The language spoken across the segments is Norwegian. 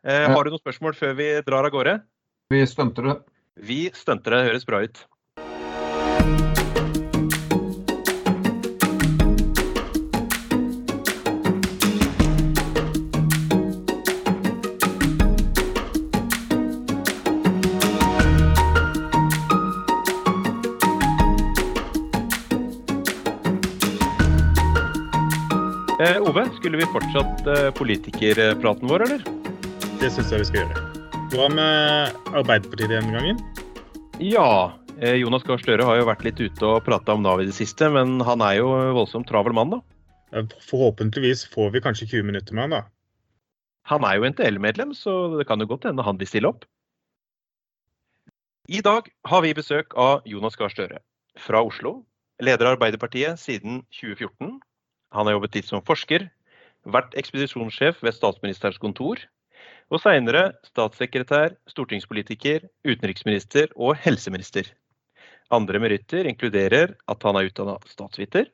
Eh, har du noen spørsmål før vi drar av gårde? Vi stunter det. Vi stunter det. Høres bra ut. Eh, Ove, skulle vi fortsatt eh, politikerpraten vår, eller? Det syns jeg vi skal gjøre. Hva med Arbeiderpartiet denne gangen? Ja. Eh, Jonas Gahr Støre har jo vært litt ute og prata om Nav i det siste, men han er jo voldsomt travel mann, da. Forhåpentligvis får vi kanskje 20 minutter med han, da. Han er jo NTL-medlem, så det kan jo godt hende han vil stille opp. I dag har vi besøk av Jonas Gahr Støre fra Oslo. Leder av Arbeiderpartiet siden 2014. Han har jobbet litt som forsker, vært ekspedisjonssjef ved statsministerens kontor, og seinere statssekretær, stortingspolitiker, utenriksminister og helseminister. Andre meritter inkluderer at han er utdanna statsviter,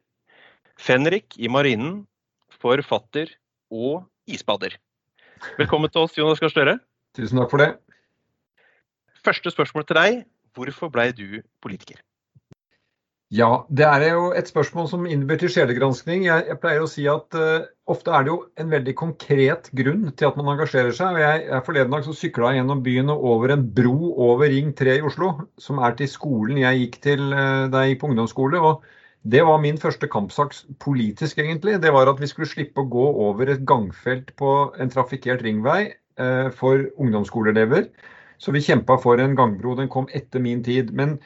fenrik i marinen, forfatter og isbader. Velkommen til oss, Jonas Gahr Støre. Tusen takk for det. Første spørsmål til deg. Hvorfor blei du politiker? Ja, det er jo et spørsmål som innbyr til sjelegranskning. Jeg, jeg, pleier å si at uh, ofte er det jo en veldig konkret grunn til at man engasjerer seg. jeg, jeg Forleden dag så sykla jeg gjennom byen og over en bro over Ring 3 i Oslo, som er til skolen jeg gikk til uh, da jeg gikk på ungdomsskole. og Det var min første kampsak politisk, egentlig. Det var at vi skulle slippe å gå over et gangfelt på en trafikkert ringvei uh, for ungdomsskoleelever. Så vi kjempa for en gangbro. Den kom etter min tid. men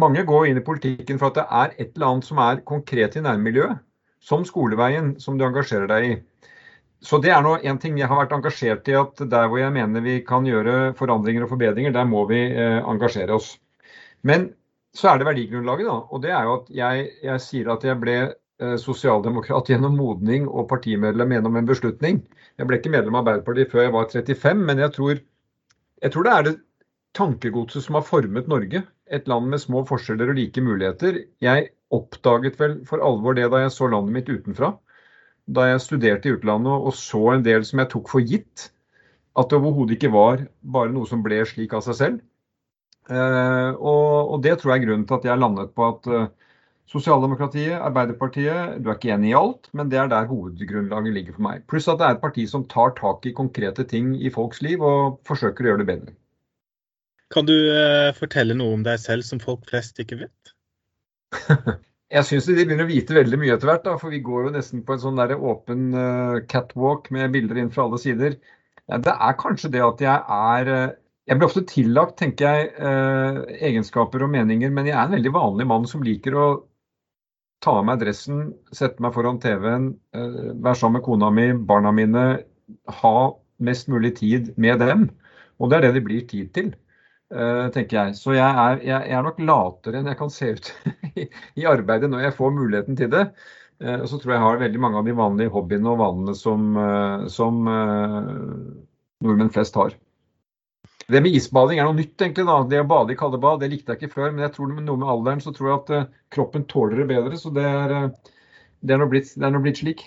mange går inn i politikken for at det er et eller annet som er konkret i nærmiljøet, som skoleveien, som du engasjerer deg i. Så det er nå en ting jeg har vært engasjert i, at der hvor jeg mener vi kan gjøre forandringer og forbedringer, der må vi eh, engasjere oss. Men så er det verdigrunnlaget, da. Og det er jo at jeg, jeg sier at jeg ble eh, sosialdemokrat gjennom modning og partimedlem gjennom en beslutning. Jeg ble ikke medlem av Arbeiderpartiet før jeg var 35, men jeg tror, jeg tror det er det tankegodset som har formet Norge et land med små forskjeller og like muligheter. Jeg oppdaget vel for alvor det da jeg så landet mitt utenfra. Da jeg studerte i utlandet og så en del som jeg tok for gitt. At det overhodet ikke var bare noe som ble slik av seg selv. Eh, og, det tror jeg er grunnen til at jeg landet på at eh, Sosialdemokratiet, Arbeiderpartiet, du er ikke enig i alt, men det er der hovedgrunnlaget ligger for meg. Pluss at det er et parti som tar tak i konkrete ting i folks liv og forsøker å gjøre det bedre. Kan du uh, fortelle noe om deg selv som folk flest ikke vet? jeg syns de begynner å vite veldig mye etter hvert, da, for vi går jo nesten på en sånn der åpen uh, catwalk med bilder inn fra alle sider. Det er kanskje det at jeg er uh, Jeg blir ofte tillagt, tenker jeg, egenskaper og meninger, men jeg er en veldig vanlig mann som liker å ta av meg dressen, sette meg foran TV-en, være sammen med kona mi, barna mine, ha mest mulig tid med dem. Og det er det det blir tid til. Uh, tenker jeg. Så jeg er, jeg, er, nok latere enn jeg kan se ut i, i arbeidet når jeg får muligheten til det. Uh, og så tror jeg jeg har veldig mange av de vanlige hobbyene og vanene som, uh, som nordmenn flest har. Det med isbading er noe nytt, egentlig. da. Det å bade i kalde bad det likte jeg ikke før. Men jeg tror med noe med alderen så tror jeg at kroppen tåler det bedre. Så det er, det er, nå, blitt, det blitt slik.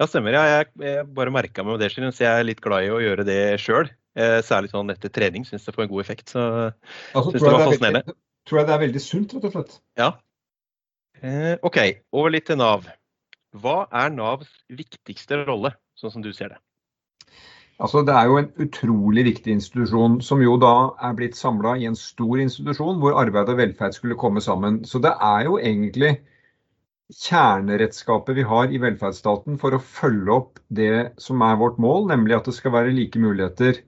Ja, stemmer. Jeg, jeg bare merka meg det, så jeg er litt glad i å gjøre det sjøl. Eh, særlig sånn etter trening syns det får en god effekt. Så altså, syns det var fascinerende. Tror jeg det er veldig sunt, rett og slett. Ja. Eh, OK, over litt til Nav. Hva er Navs viktigste rolle, sånn som du ser det? Altså, Det er jo en utrolig viktig institusjon, som jo da er blitt samla i en stor institusjon hvor arbeid og velferd skulle komme sammen. Så det er jo egentlig kjerneredskapet vi har i velferdsstaten for å følge opp det som er vårt mål, nemlig at det skal være like muligheter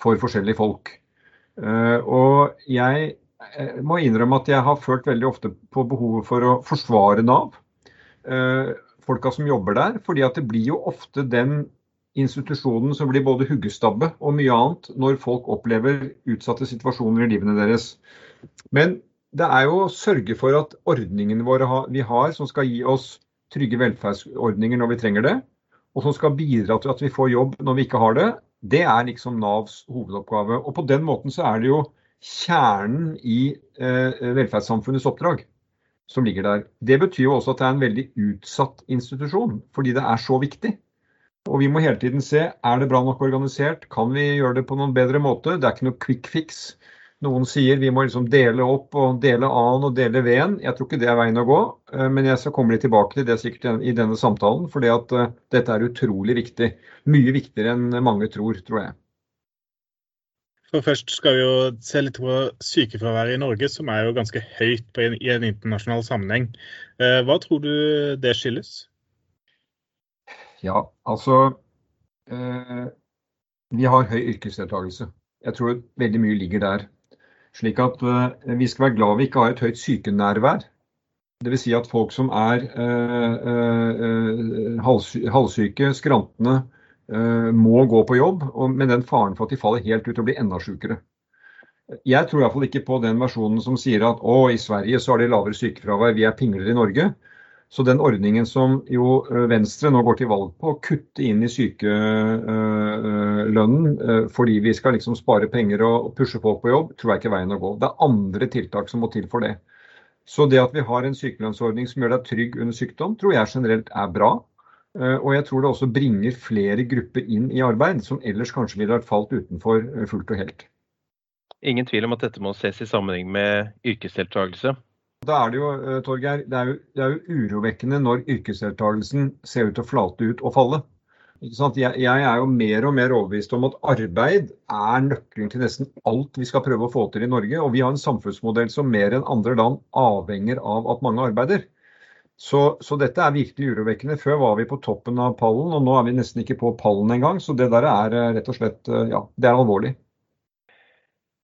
for forskjellige folk. Eh, og jeg eh, må innrømme at jeg har følt veldig ofte på behovet for å forsvare Nav. Eh, folka som jobber der. fordi at det blir jo ofte den institusjonen som blir både huggestabbe og mye annet når folk opplever utsatte situasjoner i livene deres. Men det er jo å sørge for at ordningene våre vi har, som skal gi oss trygge velferdsordninger når vi trenger det, og som skal bidra til at vi får jobb når vi ikke har det, det er liksom Navs hovedoppgave. Og på den måten så er det jo kjernen i eh, velferdssamfunnets oppdrag som ligger der. Det betyr jo også at det er en veldig utsatt institusjon, fordi det er så viktig. Og vi må hele tiden se er det bra nok organisert, kan vi gjøre det på noen bedre måte. Det er ikke noe quick fix. Noen sier vi må liksom dele opp og dele an og dele veden. Jeg tror ikke det er veien å gå, eh, men jeg skal komme litt tilbake til det sikkert i denne samtalen. For uh, dette er utrolig viktig. Mye viktigere enn mange tror, tror jeg. For Først skal vi jo se litt på sykefraværet i Norge, som er jo ganske høyt en, i en internasjonal sammenheng. Uh, hva tror du det skyldes? Ja, altså Vi har høy yrkesdeltakelse. Jeg tror veldig mye ligger der. Slik at uh, vi skal være glad vi ikke har et høyt sykenærvær. Dvs. Si at folk som er uh, uh, halvsyke, skrantende, må gå på jobb, med den faren for at de faller helt ut og blir enda sykere. Jeg tror iallfall ikke på den versjonen som sier at å, i Sverige så har de lavere sykefravær, vi er pingler i Norge. Så den ordningen som jo eh, Venstre nå går til valg på, å kutte inn i sykelønnen eh, eh, fordi vi skal liksom spare penger og pushe folk på jobb, tror jeg ikke er veien å gå. Det er andre tiltak som må til for det. Så det at vi har en sykelønnsordning som gjør deg trygg under sykdom, tror jeg generelt er bra. Og jeg tror det også bringer flere grupper inn i arbeid, som ellers kanskje ville vært falt utenfor fullt og helt. Ingen tvil om at dette må ses i sammenheng med yrkesdeltakelse. Da er det jo, eh, Torgeir, det er jo, det er jo urovekkende når yrkesdeltakelsen ser ut til å flate ut og falle. Jeg, jeg, er jo mer og mer overbevist om at arbeid er nøkkelen til nesten alt vi skal prøve å få til i Norge. Og vi har en samfunnsmodell som mer enn andre land avhenger av at mange arbeider. Så, så, dette er virkelig urovekkende. Før var vi på toppen av pallen, og nå er vi nesten ikke på pallen engang. Så det der er eh, rett og slett eh, ja, det er alvorlig.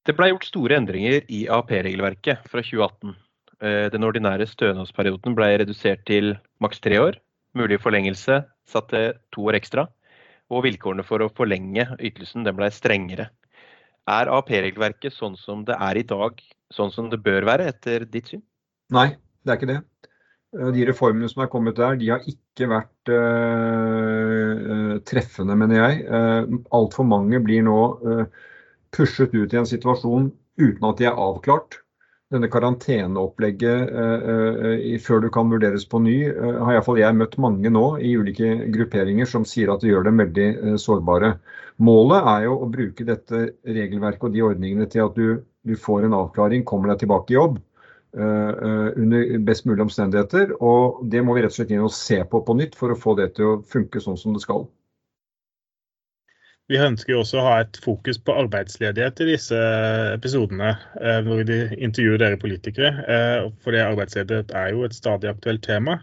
Det ble gjort store endringer i AAP-regelverket fra 2018. Eh, den ordinære stønadsperioden ble redusert til maks tre år. Mulig forlengelse satt til to år ekstra. Og vilkårene for å forlenge ytelsen ble strengere. Er AAP-regelverket sånn som det er i dag, sånn som det bør være etter ditt syn? Nei, det er ikke det. Eh, de reformene som er kommet der, de har ikke vært uh, treffende, mener jeg. Uh, Altfor mange blir nå uh, pushet ut i en situasjon uten at de er avklart denne karanteneopplegget uh, før du kan vurderes på ny, uh, har iallfall jeg møtt mange nå i ulike grupperinger som sier at det gjør dem veldig sårbare. Målet er jo å bruke dette regelverket og de ordningene til at du, du får en avklaring, kommer deg tilbake i jobb under best mulige omstendigheter. Og det må vi rett og slett inn og se på på nytt for å få det til å funke sånn som det skal. Vi ønsker jo også å ha et fokus på arbeidsledighet i disse episodene, når hvor vi intervjuer dere politikere. Eh, for arbeidsledighet er jo et stadig aktuelt tema.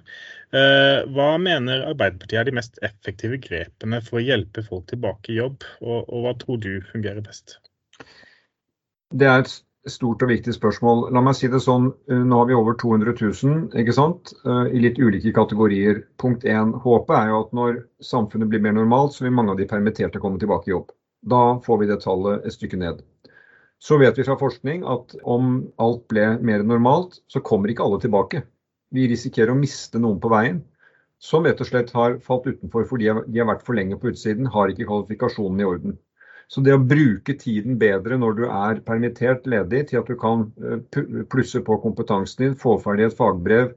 Eh, hva mener Arbeiderpartiet er de mest effektive grepene for å hjelpe folk tilbake i jobb, og hva tror du fungerer best? Det er et stort og viktig spørsmål. La meg si det sånn, eh, nå har vi over 200 000 ikke sant? Eh, i litt ulike kategorier. Punkt 1. Håpet er jo at når samfunnet blir mer normalt, så vil mange av de permitterte komme tilbake i jobb. Da får vi det tallet et stykke ned. Så vet vi fra forskning at om alt ble mer normalt, så kommer ikke alle tilbake. Vi risikerer å miste noen på veien som rett og slett har falt utenfor fordi de har vært for lenge på utsiden, har ikke kvalifikasjonen i orden. Så det å bruke tiden bedre når du er permittert ledig, til at du kan eh, plusse på kompetansen din, få ferdig et fagbrev,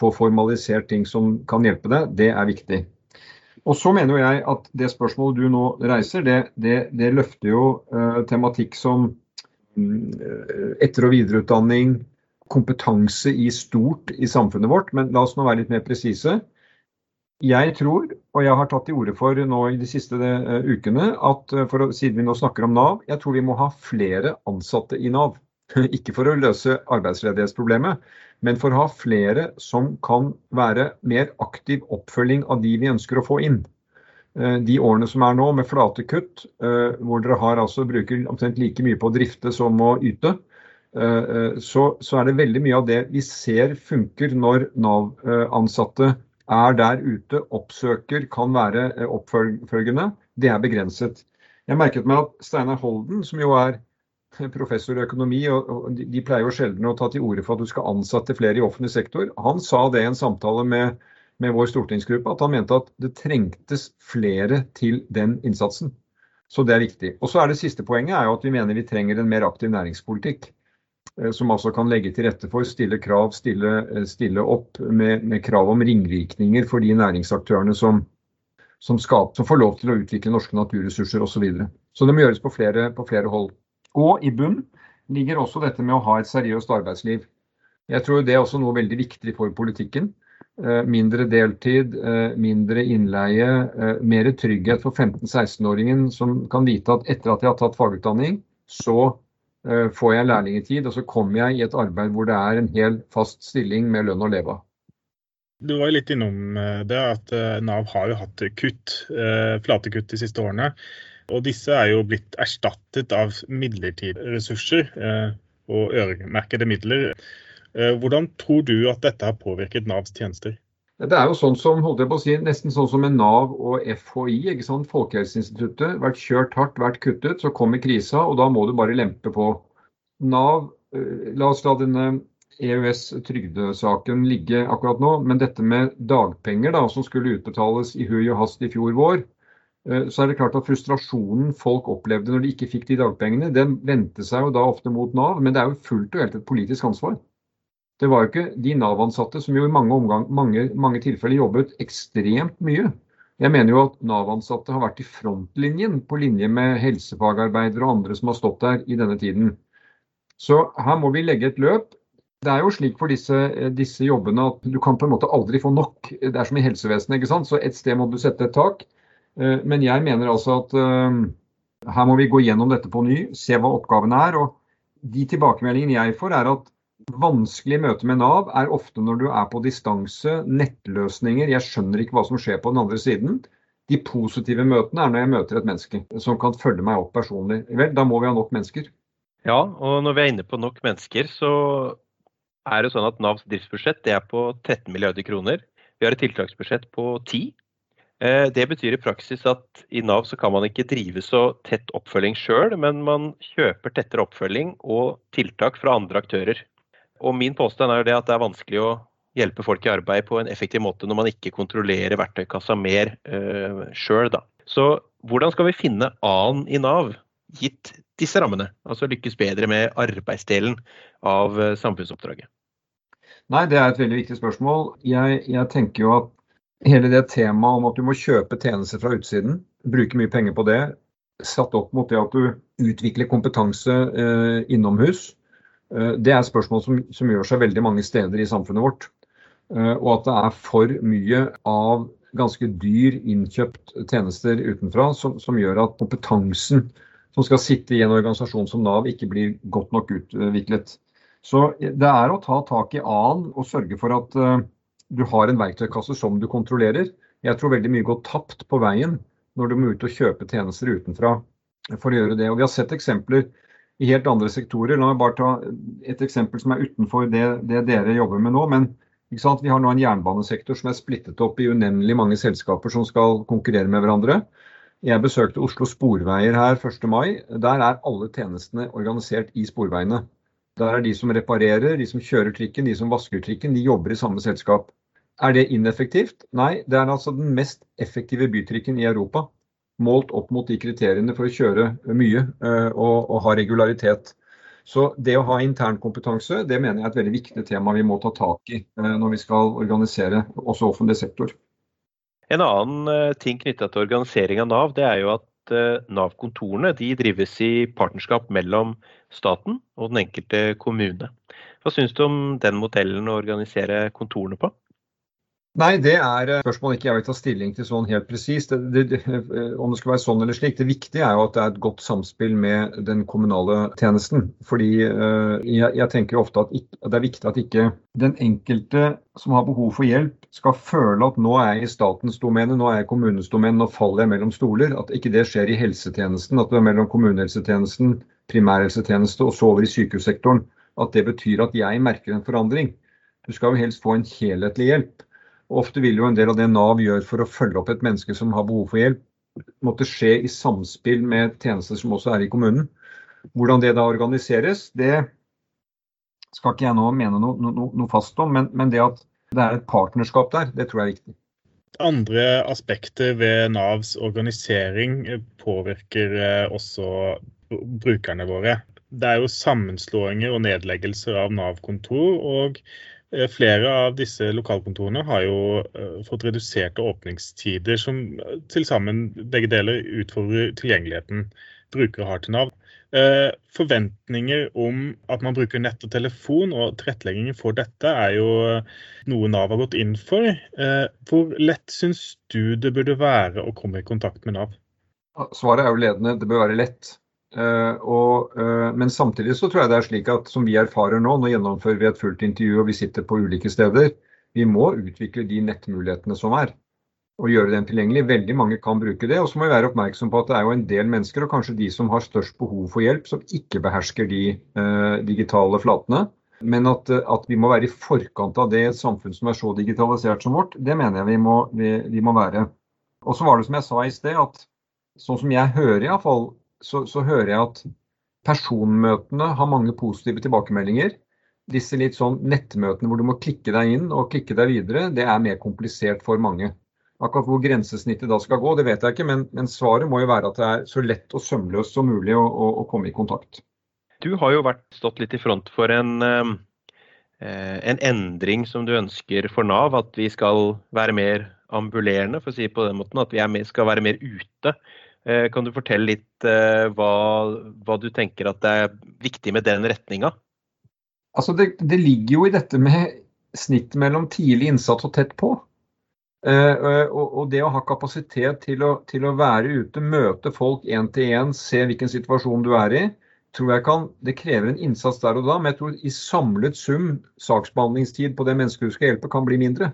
få formalisert ting som kan hjelpe deg, det er viktig. Og så mener jeg at det spørsmålet du nå reiser, det, det, det løfter jo uh, tematikk som uh, etter- og videreutdanning, kompetanse i stort i samfunnet vårt. Men la oss nå være litt mer presise. Jeg tror, og jeg har tatt til orde for nå i de siste uh, ukene, at for, å, siden vi nå snakker om Nav, jeg tror vi må ha flere ansatte i Nav. Ikke for å løse arbeidsledighetsproblemet, men for å ha flere som kan være mer aktiv oppfølging av de vi ønsker å få inn. Uh, de årene som er nå med flate kutt, hvor dere har altså bruker omtrent like mye på å drifte som å yte, så, så er det veldig mye av det vi ser funker når Nav-ansatte er der ute, oppsøker, kan være eh, oppfølgende, det er begrenset. Jeg merket meg at Steinar Holden, som jo er professor i økonomi, og de pleier jo sjelden å ta til orde for at du skal ansette flere i offentlig sektor, han sa det i en samtale med, med vår stortingsgruppe, at han mente at det trengtes flere til den innsatsen. Så det er viktig. Og så er det siste poenget er jo at vi mener vi trenger en mer aktiv næringspolitikk. Eh, som altså kan legge til rette for, stille krav, stille, eh, stille opp med, med, krav om ringvirkninger for de næringsaktørene som, som, skaper, som får lov til å utvikle norske naturressurser osv. Så, videre. så det må gjøres på flere, på flere hold. Og i bunn ligger også dette med å ha et seriøst arbeidsliv. Jeg tror det er også noe veldig viktig for politikken. Eh, mindre deltid, mindre innleie, mer trygghet for 15-16-åringen som kan vite at etter at de har tatt fagutdanning, så får jeg lærlingetid, og så kommer jeg i et arbeid hvor det er en hel fast stilling med lønn å leve av. Du var litt innom det at Nav har jo hatt kutt, flate kutt de siste årene. Og disse er jo blitt erstattet av midlertidige ressurser og øremerkede midler. Eh, hvordan tror du at dette har påvirket Navs tjenester? Det er jo sånn som, holdt jeg på å si, nesten sånn som med Nav og FHI. ikke sant? Folkehelseinstituttet. Vært kjørt hardt, vært kuttet. Så kommer krisa, og da må du bare lempe på. Nav, eh, la oss la denne EØS-trygdesaken ligge akkurat nå, men dette med dagpenger da, som skulle utbetales i hui og hast i fjor vår, eh, så er det klart at frustrasjonen folk opplevde når de ikke fikk de dagpengene, den vendte seg jo da ofte mot Nav, men det er jo fullt og helt et politisk ansvar. Det var jo ikke de Nav-ansatte som jo i mange, omgang, mange, mange tilfeller jobbet ekstremt mye. Jeg mener jo at Nav-ansatte har vært i frontlinjen, på linje med helsefagarbeidere og andre som har stått der i denne tiden. Så her må vi legge et løp. Det er jo slik for disse, disse, jobbene at du kan på en måte aldri få nok. Det er som i helsevesenet, ikke sant. Så et sted må du sette et tak. Eh, men jeg mener altså at uh, her må vi gå gjennom dette på ny, se hva oppgavene er. og De tilbakemeldingene jeg får, er at Vanskelig møte med Nav er ofte når du er på distanse, nettløsninger, jeg skjønner ikke hva som skjer på den andre siden. De positive møtene er når jeg møter et menneske som kan følge meg opp personlig. Vel, da må vi ha nok mennesker. Ja, og når vi er inne på nok mennesker, så er det sånn at Navs driftsbudsjett er på 13 milliarder kroner. Vi har et tiltaksbudsjett på 10. Eh, det betyr i praksis at i Nav så kan man ikke drive så tett oppfølging sjøl, men man kjøper tettere oppfølging og tiltak fra andre aktører. Og min påstand er jo det at det er vanskelig å hjelpe folk i arbeid på en effektiv måte når man ikke kontrollerer verktøykassa mer uh, sjøl, da. Så hvordan skal vi finne annen i Nav, gitt disse rammene? Altså lykkes bedre med arbeidsdelen av uh, samfunnsoppdraget? Nei, det er et veldig viktig spørsmål. Jeg, jeg tenker jo at hele det temaet om at du må kjøpe tjenester fra utsiden, bruke mye penger på det, satt opp mot det at du utvikler kompetanse eh, innomhus, Eh, det er spørsmål som, som, gjør seg veldig mange steder i samfunnet vårt. Eh, og at det er for mye av ganske dyr innkjøpt tjenester utenfra som, som, gjør at kompetansen som skal sitte i en organisasjon som Nav, ikke blir godt nok utviklet. Så det er å ta tak i annen og sørge for at uh, du har en verktøykasse som du kontrollerer. Jeg tror veldig mye går tapt på veien når du må ut og kjøpe tjenester utenfra for å gjøre det. Og Vi har sett eksempler i helt andre sektorer. La meg bare ta et eksempel som er utenfor det, det dere jobber med nå. men Vi har nå en jernbanesektor som er splittet opp i unevnelig mange selskaper som skal konkurrere med hverandre. Jeg besøkte Oslo Sporveier her 1. mai. Der er alle tjenestene organisert i sporveiene. Der er de som reparerer, de som kjører trikken, de som vasker trikken, de jobber i samme selskap. Er det ineffektivt? Nei, det er altså den mest effektive bytrikken i Europa målt opp mot de kriteriene for å kjøre mye eh, og, og ha regularitet. Så det å ha intern kompetanse, det mener jeg er et veldig viktig tema vi må ta tak i eh, når vi skal organisere også offentlig sektor. En annen eh, ting knytta til organisering av Nav, det er jo at Nav-kontorene de drives i partnerskap mellom staten og den enkelte kommune. Hva syns du om den modellen å organisere kontorene på? Nei, det er eh, spørsmål ikke jeg vil ta stilling til sånn helt presist. Om det skal være sånn eller slik. Det viktige er jo at det er et godt samspill med den kommunale tjenesten. Fordi uh, jeg, tenker ofte at det er viktig at ikke den enkelte som har behov for hjelp, skal føle at nå er jeg i statens domene, nå er jeg i kommunens domene, nå faller jeg mellom stoler. At ikke det skjer i helsetjenesten. At det er mellom kommunehelsetjenesten, primærhelsetjeneste og så over i sykehussektoren. At det betyr at jeg merker en forandring. Du skal jo helst få en helhetlig hjelp. Ofte vil jo en del av det Nav gjør for å følge opp et menneske som har behov for hjelp, måtte skje i samspill med tjenester som også er i kommunen. Hvordan det da organiseres, det skal ikke jeg nå mene noe, noe, noe fast om, men, men, det at det er et partnerskap der, det tror jeg er viktig. Andre aspekter ved Navs organisering påvirker eh, også brukerne våre. Det er jo sammenslåinger og nedleggelser av Nav-kontor. og flere av disse lokalkontorene har jo uh, fått reduserte åpningstider, som uh, til sammen begge deler utfordrer tilgjengeligheten brukere har til Nav. Forventninger om at man bruker nett og telefon, og tilretteleggingen for dette er jo noe Nav har gått inn for. hvor lett syns du det burde være å komme i kontakt med Nav? Svaret er jo ledende. Det bør være lett. Uh, og, uh, men samtidig så tror jeg det er slik at som vi erfarer nå, nå gjennomfører vi et fullt intervju og vi sitter på ulike steder. Vi må utvikle de nettmulighetene som er, og gjøre dem tilgjengelig. Veldig mange kan bruke det. Og så må vi være oppmerksom på at det er jo en del mennesker, og kanskje de som har størst behov for hjelp, som ikke behersker de uh, digitale flatene. Men at, at, vi må være i forkant av det i samfunn som er så digitalisert som vårt, det mener jeg vi må, vi, vi må være. Og så var det som jeg sa i sted, at sånn som jeg hører iallfall så, så hører jeg at personmøtene har mange positive tilbakemeldinger. Disse litt sånn nettmøtene hvor du må klikke deg inn og klikke deg videre, det er mer komplisert for mange. Akkurat hvor grensesnittet da skal gå, det vet jeg ikke, men, men svaret må jo være at det er så lett og sømløst som mulig å, å, å komme i kontakt. Du har jo vært, stått litt i front for en, eh, en endring som du ønsker for Nav. At vi skal være mer ambulerende, for å si på den måten. At vi mer, skal være mer ute. Eh, kan du fortelle litt eh, hva, hva, du tenker at det er viktig med den retninga? Altså det, det, ligger jo i dette med snitt mellom tidlig innsats og tett på. Uh, og, og, det å ha kapasitet til å, til å være ute, møte folk én til én, se hvilken situasjon du er i, tror jeg kan, det krever en innsats der og da. Men jeg tror i samlet sum saksbehandlingstid på det mennesket du skal hjelpe, kan bli mindre.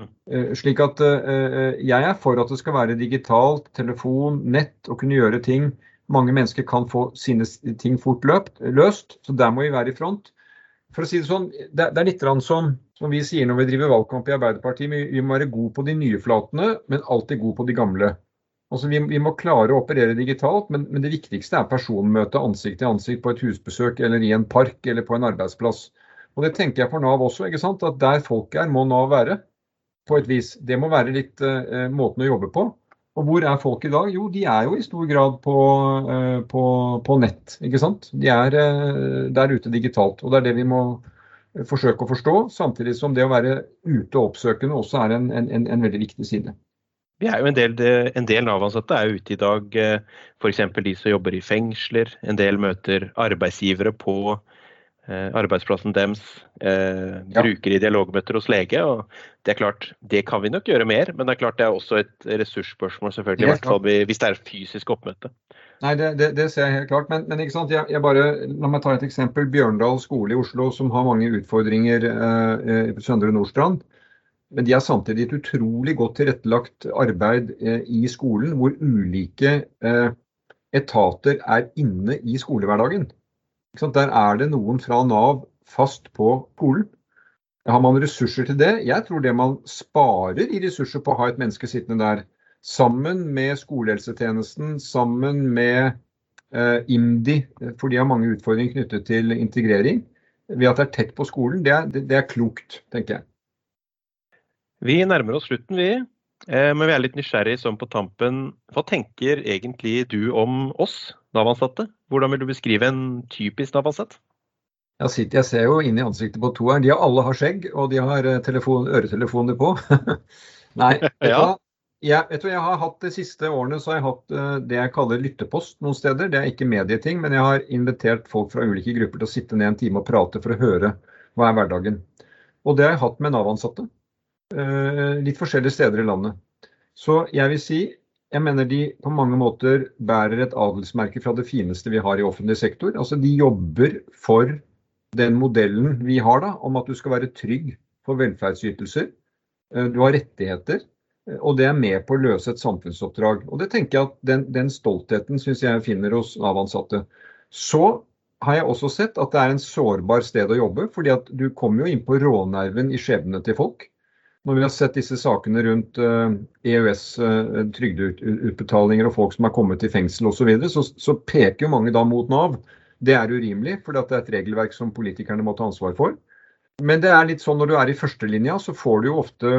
Eh, slik at eh, jeg er for at det skal være digitalt, telefon, nett, og kunne gjøre ting. Mange mennesker kan få sine ting fort løpt, løst, så der må vi være i front. For å si Det sånn, det, er litt som, som vi sier når vi driver valgkamp i Arbeiderpartiet. Vi må være gode på de nye flatene, men alltid gode på de gamle. Altså vi, vi må klare å operere digitalt, men, men, det viktigste er personmøte ansikt til ansikt på et husbesøk eller i en park eller på en arbeidsplass. Og Det tenker jeg for Nav også. ikke sant? At Der folk er, må Nav være på et vis. Det må være litt uh, måten å jobbe på. Og hvor er folk i dag? Jo, de er jo i stor grad på, uh, på, på nett. ikke sant? De er uh, der ute digitalt. Og det er det vi må forsøke å forstå. Samtidig som det å være ute og oppsøkende også er en, en, en veldig viktig side. Vi er jo En del, en del Nav-ansatte er ute i dag, f.eks. de som jobber i fengsler. En del møter arbeidsgivere på Eh, arbeidsplassen deres, eh, ja. bruker i dialogmøter hos lege. og Det er klart, det kan vi nok gjøre mer, men det er klart det er også et ressursspørsmål, selvfølgelig, i hvert fall hvis det er fysisk oppmøte. Nei, det, det, det, ser jeg helt klart. Men, men ikke sant? Jeg, jeg, bare, la meg ta et eksempel. Bjørndal skole i Oslo, som har mange utfordringer eh, på Søndre Nordstrand. Men de har samtidig et utrolig godt tilrettelagt arbeid eh, i skolen, hvor ulike eh, etater er inne i skolehverdagen. Der er det noen fra Nav fast på skolen. Har man ressurser til det? Jeg tror det man sparer i ressurser på å ha et menneske sittende der, sammen med skolehelsetjenesten, sammen med eh, IMDi, for de har mange utfordringer knyttet til integrering, ved at det er tett på skolen, det er, det, er klokt, tenker jeg. Vi nærmer oss slutten, vi. Eh, men vi er litt nysgjerrig sånn på tampen. Hva tenker egentlig du om oss Nav-ansatte? Hvordan vil du beskrive en typisk Nav-ansatt? Jeg, jeg ser jo inn i ansiktet på to her. De har alle har skjegg, og de har eh, telefon, øretelefoner på. Nei, vet ja. Jeg, vet du, jeg har hatt De siste årene så har jeg hatt uh, det jeg kaller lyttepost noen steder. Det er ikke medieting, men jeg har invitert folk fra ulike grupper til å sitte ned en time og prate for å høre hva er hverdagen. Og det har jeg hatt med Nav-ansatte. Uh, litt forskjellige steder i landet. Så jeg vil si jeg mener de på mange måter bærer et adelsmerke fra det fineste vi har i offentlig sektor. Altså De jobber for den modellen vi har da, om at du skal være trygg for velferdsytelser. Eh, du har rettigheter, eh, og det er med på å løse et samfunnsoppdrag. Og det tenker jeg at Den, den stoltheten syns jeg finner hos Nav-ansatte. Så har jeg også sett at det er en sårbar sted å jobbe, fordi at du kommer jo inn på rånerven i skjebnene til folk. Når vi har sett disse sakene rundt EØS, eh, e eh, trygdeutbetalinger og folk som har kommet i fengsel osv., så, videre, så så peker jo mange da mot Nav. Det er urimelig, for det er et regelverk som politikerne må ta ansvar for. Men det er litt sånn når du er i førstelinja, så får du jo ofte,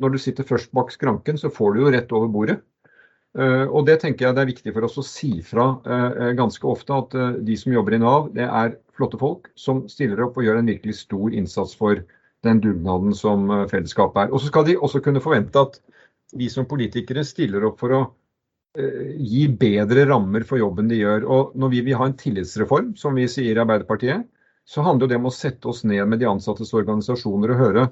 når du sitter først bak skranken, så får du jo rett over bordet. Uh, og det tenker jeg det er viktig for oss å si fra ganske ofte, at de som jobber i Nav, det er flotte folk som stiller opp og gjør en virkelig stor innsats for den dugnaden som fellesskapet er. Og så skal de også kunne forvente at vi som politikere stiller opp for å gi bedre rammer for jobben de gjør. Og når vi vil ha en tillitsreform, som vi sier i Arbeiderpartiet, så handler det om å sette oss ned med de ansattes organisasjoner og høre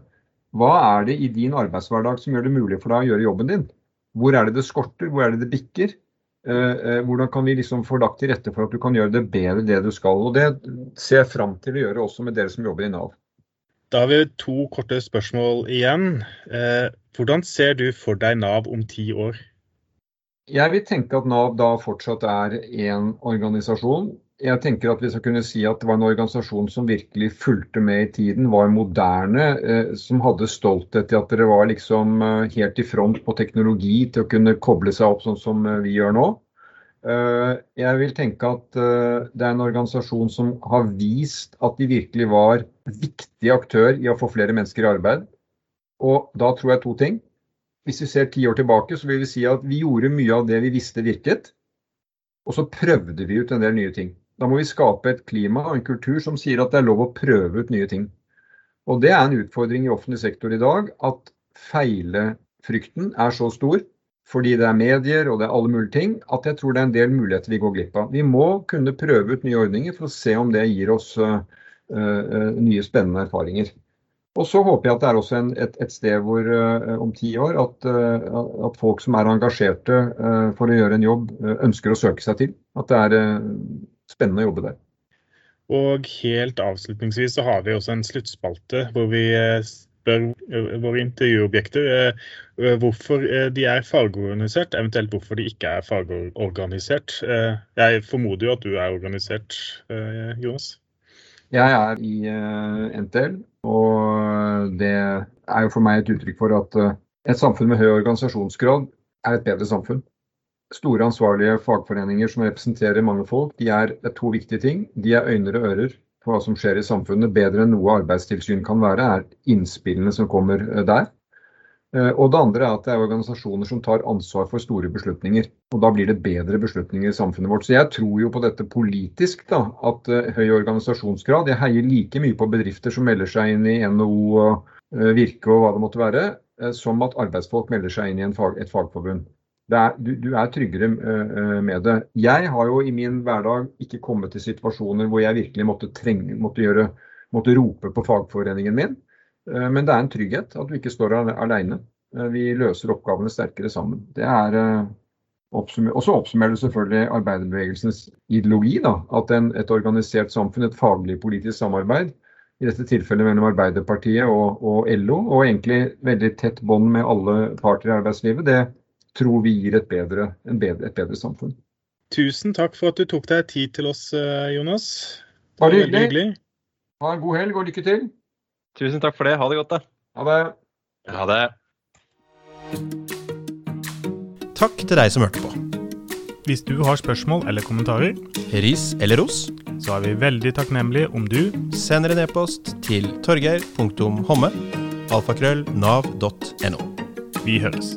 hva er det i din arbeidshverdag som gjør det mulig for deg å gjøre jobben din? Hvor er det det skorter, hvor er det det bikker? Eh, eh, hvordan kan vi liksom få lagt til rette for at du kan gjøre det bedre det du skal? Og Det ser jeg fram til å gjøre også med dere som jobber i Nav. Da har vi to korte spørsmål igjen. Eh, hvordan ser du for deg Nav om ti år? Jeg vil tenke at Nav da fortsatt er en organisasjon jeg tenker at vi skal kunne si at det var en organisasjon som virkelig fulgte med i tiden, var moderne, eh, som hadde stolthet i at dere var liksom eh, helt i front på teknologi til å kunne koble seg opp sånn som vi gjør nå. Jeg vil tenke at det er en organisasjon som har vist at de virkelig var viktig aktør i å få flere mennesker i arbeid. Og da tror jeg to ting. Hvis vi ser ti år tilbake, så vil vi si at vi gjorde mye av det vi visste virket. Og så prøvde vi ut en del nye ting. Da må vi skape et klima og en kultur som sier at det er lov å prøve ut nye ting. Og Det er en utfordring i offentlig sektor i dag, at feilefrykten er så stor fordi det er medier og det er alle mulige ting, at jeg tror det er en del muligheter vi går glipp av. Vi må kunne prøve ut nye ordninger for å se om det gir oss uh, nye spennende erfaringer. Og så håper jeg at det er også en, et, et, sted hvor uh, om ti år at, at, folk som er engasjerte for å gjøre en jobb, ønsker å søke seg til. At det er spennende å jobbe der. Og helt avslutningsvis så har vi også en sluttspalte hvor vi eh, spør eh, våre intervjuobjekter eh, hvorfor de er fagorganisert, eventuelt hvorfor de ikke er fagorganisert. Jeg formoder jo at du er organisert, Jonas? Jeg er i NTL, og det er jo for meg et uttrykk for at et samfunn med høy organisasjonsgrad er et bedre samfunn store ansvarlige fagforeninger som representerer mange folk, de er, er to viktige ting. De er øyne og ører på hva som skjer i samfunnet. Bedre enn noe arbeidstilsyn kan være, er innspillene som kommer eh, der. Eh, og det andre er at det er organisasjoner som tar ansvar for store beslutninger. Og da blir det bedre beslutninger i samfunnet vårt. Så jeg tror jo på dette politisk, da. At uh, høy organisasjonsgrad Jeg heier like mye på bedrifter som melder seg inn i NHO og uh, Virke og hva det måtte være, som at arbeidsfolk melder seg inn i fag, et fagforbund er, du, du, er tryggere med det. Jeg har jo i min hverdag ikke kommet til situasjoner hvor jeg virkelig måtte, trenge, måtte, gjøre, måtte rope på fagforeningen min. Uh, men det er en trygghet at vi ikke står alene. Uh, vi løser oppgavene sterkere sammen. Det er oppsummer, Og så oppsummerer det selvfølgelig arbeiderbevegelsens ideologi. Da, at en, et organisert samfunn, et faglig politisk samarbeid, i dette tilfellet mellom Arbeiderpartiet og, og LO, og egentlig veldig tett bånd med alle parter i arbeidslivet, det, tror vi gir et bedre, bedre, et bedre samfunn. Tusen takk for at du tok deg tid til oss, eh, Jonas. Det var hyggelig. hyggelig. Ha en god helg og lykke til. Tusen takk for det. Ha det godt, da. Ha det. Ha det. Takk til deg som hørte på. Hvis du har spørsmål eller kommentarer, ris eller ros, så er vi veldig takknemlige om du sender en e-post til torgeir.homme alfakrøll nav.no. Vi høres.